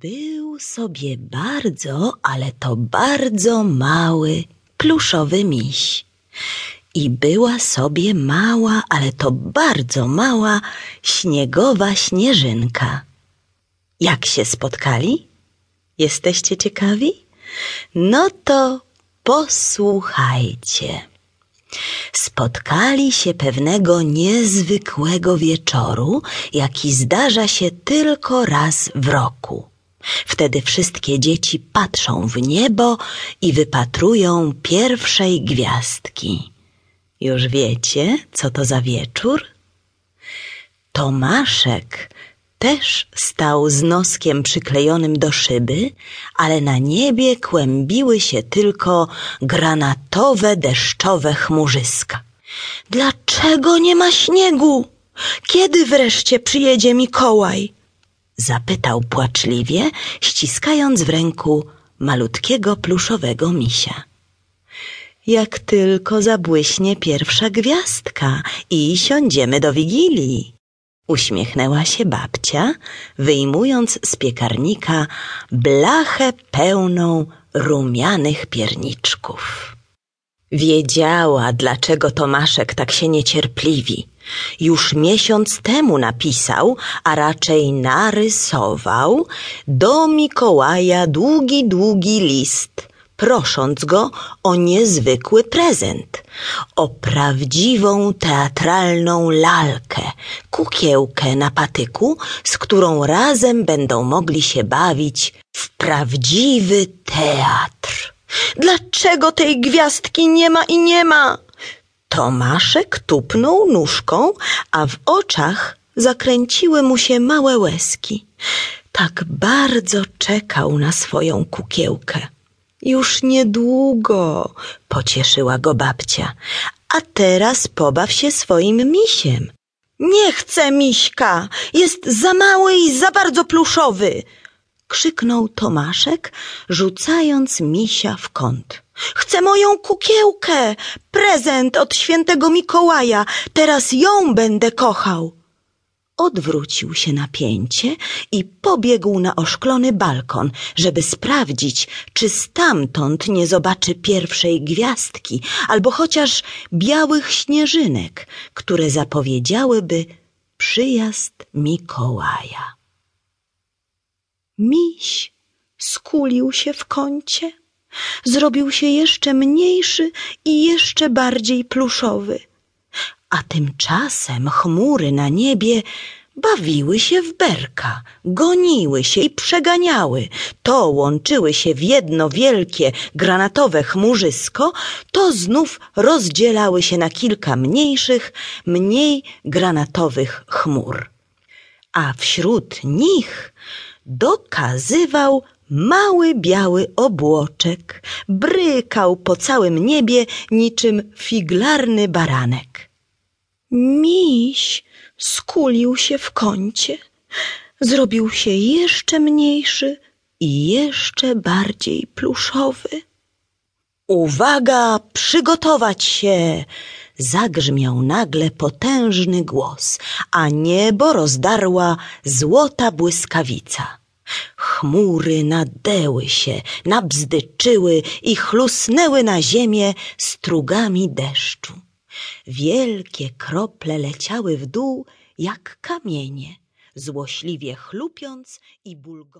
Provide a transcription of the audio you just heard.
Był sobie bardzo, ale to bardzo mały, pluszowy miś. I była sobie mała, ale to bardzo mała, śniegowa śnieżynka. Jak się spotkali? Jesteście ciekawi? No to posłuchajcie. Spotkali się pewnego niezwykłego wieczoru, jaki zdarza się tylko raz w roku. Wtedy wszystkie dzieci patrzą w niebo i wypatrują pierwszej gwiazdki. Już wiecie, co to za wieczór? Tomaszek też stał z noskiem przyklejonym do szyby, ale na niebie kłębiły się tylko granatowe, deszczowe chmurzyska. Dlaczego nie ma śniegu? Kiedy wreszcie przyjedzie Mikołaj? Zapytał płaczliwie, ściskając w ręku malutkiego pluszowego misia. Jak tylko zabłyśnie pierwsza gwiazdka i siądziemy do wigilii. Uśmiechnęła się babcia, wyjmując z piekarnika blachę pełną rumianych pierniczków. Wiedziała, dlaczego Tomaszek tak się niecierpliwi. Już miesiąc temu napisał, a raczej narysował do Mikołaja długi, długi list, prosząc go o niezwykły prezent, o prawdziwą teatralną lalkę, kukiełkę na patyku, z którą razem będą mogli się bawić w prawdziwy teatr. Dlaczego tej gwiazdki nie ma i nie ma? Tomaszek tupnął nóżką, a w oczach zakręciły mu się małe łezki. Tak bardzo czekał na swoją kukiełkę. Już niedługo, pocieszyła go babcia. A teraz pobaw się swoim misiem. Nie chcę miśka, jest za mały i za bardzo pluszowy, krzyknął Tomaszek, rzucając misia w kąt. Chcę moją kukiełkę, prezent od świętego Mikołaja, teraz ją będę kochał. Odwrócił się na pięcie i pobiegł na oszklony balkon, żeby sprawdzić, czy stamtąd nie zobaczy pierwszej gwiazdki albo chociaż białych śnieżynek, które zapowiedziałyby przyjazd Mikołaja. Miś skulił się w kącie, zrobił się jeszcze mniejszy i jeszcze bardziej pluszowy. A tymczasem chmury na niebie bawiły się w berka, goniły się i przeganiały. To łączyły się w jedno wielkie granatowe chmurzysko, to znów rozdzielały się na kilka mniejszych, mniej granatowych chmur. A wśród nich dokazywał mały biały obłoczek, brykał po całym niebie niczym figlarny baranek. Miś skulił się w kącie, zrobił się jeszcze mniejszy i jeszcze bardziej pluszowy. Uwaga, przygotować się! Zagrzmiał nagle potężny głos, a niebo rozdarła złota błyskawica. Chmury nadęły się, nabzdyczyły i chlusnęły na ziemię strugami deszczu. Wielkie krople leciały w dół jak kamienie, złośliwie chlupiąc i bulgocąc.